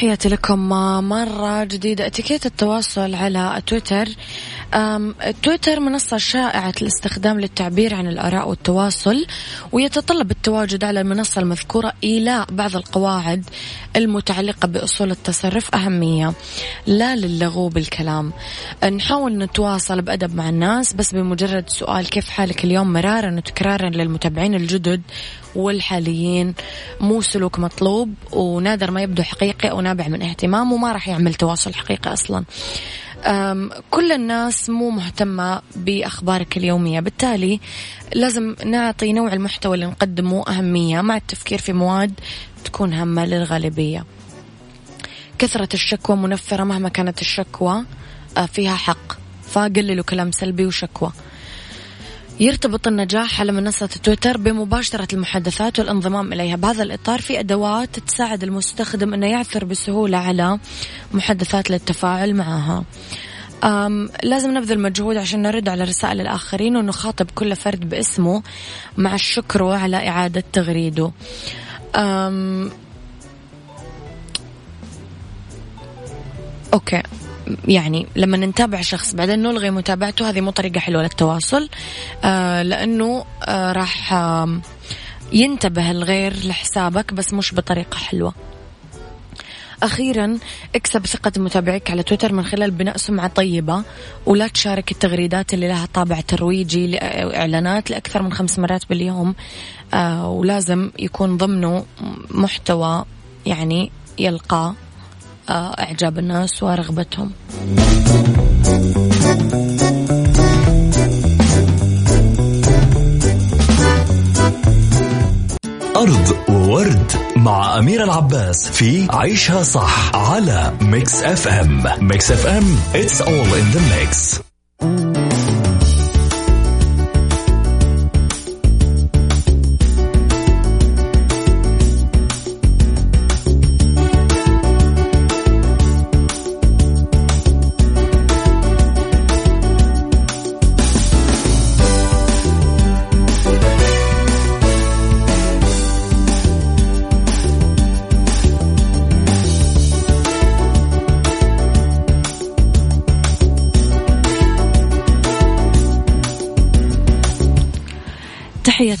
تحياتي لكم مرة جديدة. اتيكيت التواصل على تويتر تويتر منصة شائعة الاستخدام للتعبير عن الآراء والتواصل ويتطلب التواجد على المنصة المذكورة إيلاء بعض القواعد المتعلقة بأصول التصرف أهمية. لا للغو بالكلام. نحاول نتواصل بأدب مع الناس بس بمجرد سؤال كيف حالك اليوم؟ مرارا وتكرارا للمتابعين الجدد والحاليين. مو سلوك مطلوب ونادر ما يبدو حقيقي أو نابع من اهتمام وما راح يعمل تواصل حقيقي أصلا. كل الناس مو مهتمة بأخبارك اليومية. بالتالي لازم نعطي نوع المحتوى اللي نقدمه أهمية. مع التفكير في مواد تكون هامة للغالبية. كثرة الشكوى منفرة مهما كانت الشكوى آه، فيها حق. فقللوا كلام سلبي وشكوى. يرتبط النجاح على منصة تويتر بمباشرة المحادثات والانضمام إليها. بهذا الإطار في أدوات تساعد المستخدم أنه يعثر بسهولة على محادثات للتفاعل معها. أم لازم نبذل مجهود عشان نرد على رسائل الآخرين ونخاطب كل فرد باسمه مع الشكر على إعادة تغريده. أم أوكي. يعني لما نتابع شخص بعدين نلغي متابعته هذه مو طريقة حلوة للتواصل آه لأنه آه راح ينتبه الغير لحسابك بس مش بطريقة حلوة. أخيرا اكسب ثقة متابعيك على تويتر من خلال بناء سمعة طيبة ولا تشارك التغريدات اللي لها طابع ترويجي لإعلانات لأكثر من خمس مرات باليوم. آه ولازم يكون ضمنه محتوى يعني يلقى إعجاب الناس ورغبتهم. أرض وورد مع أميرة العباس في عيشها صح على Mix FM Mix FM it's all in the mix.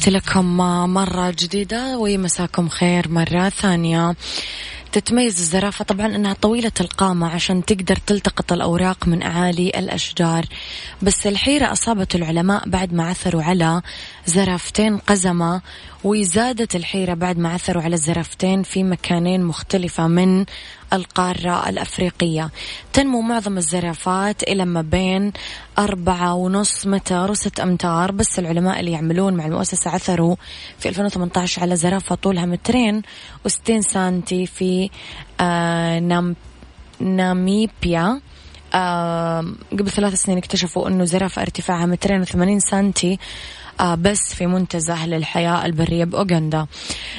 تحياتي لكم مرة جديدة ومساكم خير مرة ثانية. تتميز الزرافة طبعا أنها طويلة القامة عشان تقدر تلتقط الأوراق من أعالي الأشجار. بس الحيرة أصابت العلماء بعد ما عثروا على زرافتين قزمة وزادت الحيرة بعد ما عثروا على الزرافتين في مكانين مختلفة من القارة الأفريقية. تنمو معظم الزرافات إلى ما بين أربعة ونص متر وست أمتار بس العلماء اللي يعملون مع المؤسسة عثروا في 2018 على زرافة طولها مترين وستين سنتي في آه نام ناميبيا. آه قبل ثلاث سنين اكتشفوا أنه زرافة ارتفاعها مترين وثمانين سنتي بس في منتزه للحياة البرية بأوغندا.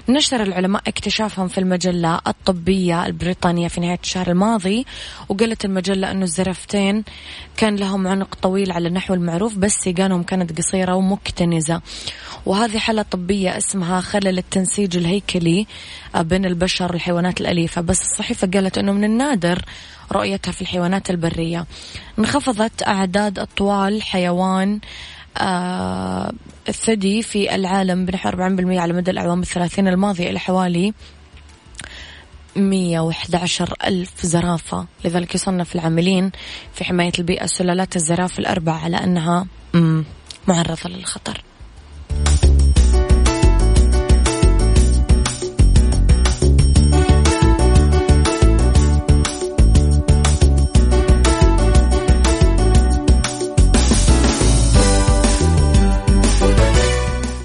نشر العلماء اكتشافهم في المجلة الطبية البريطانية في نهاية الشهر الماضي وقالت المجلة أنه الزرفتين كان لهم عنق طويل على النحو المعروف بس سيقانهم كانت قصيرة ومكتنزة. وهذه حالة طبية اسمها خلل التنسيج الهيكلي آه، بين البشر والحيوانات الأليفة. بس الصحيفة قالت أنه من النادر رؤيتها في الحيوانات البرية. انخفضت أعداد أطوال حيوان آه الثدي في العالم بنحو 40% على مدى الأعوام الثلاثين الماضية إلى حوالي 111 ألف زرافة. لذلك يصنف العاملين في حماية البيئة سلالات الزرافة الأربع على أنها معرضة للخطر.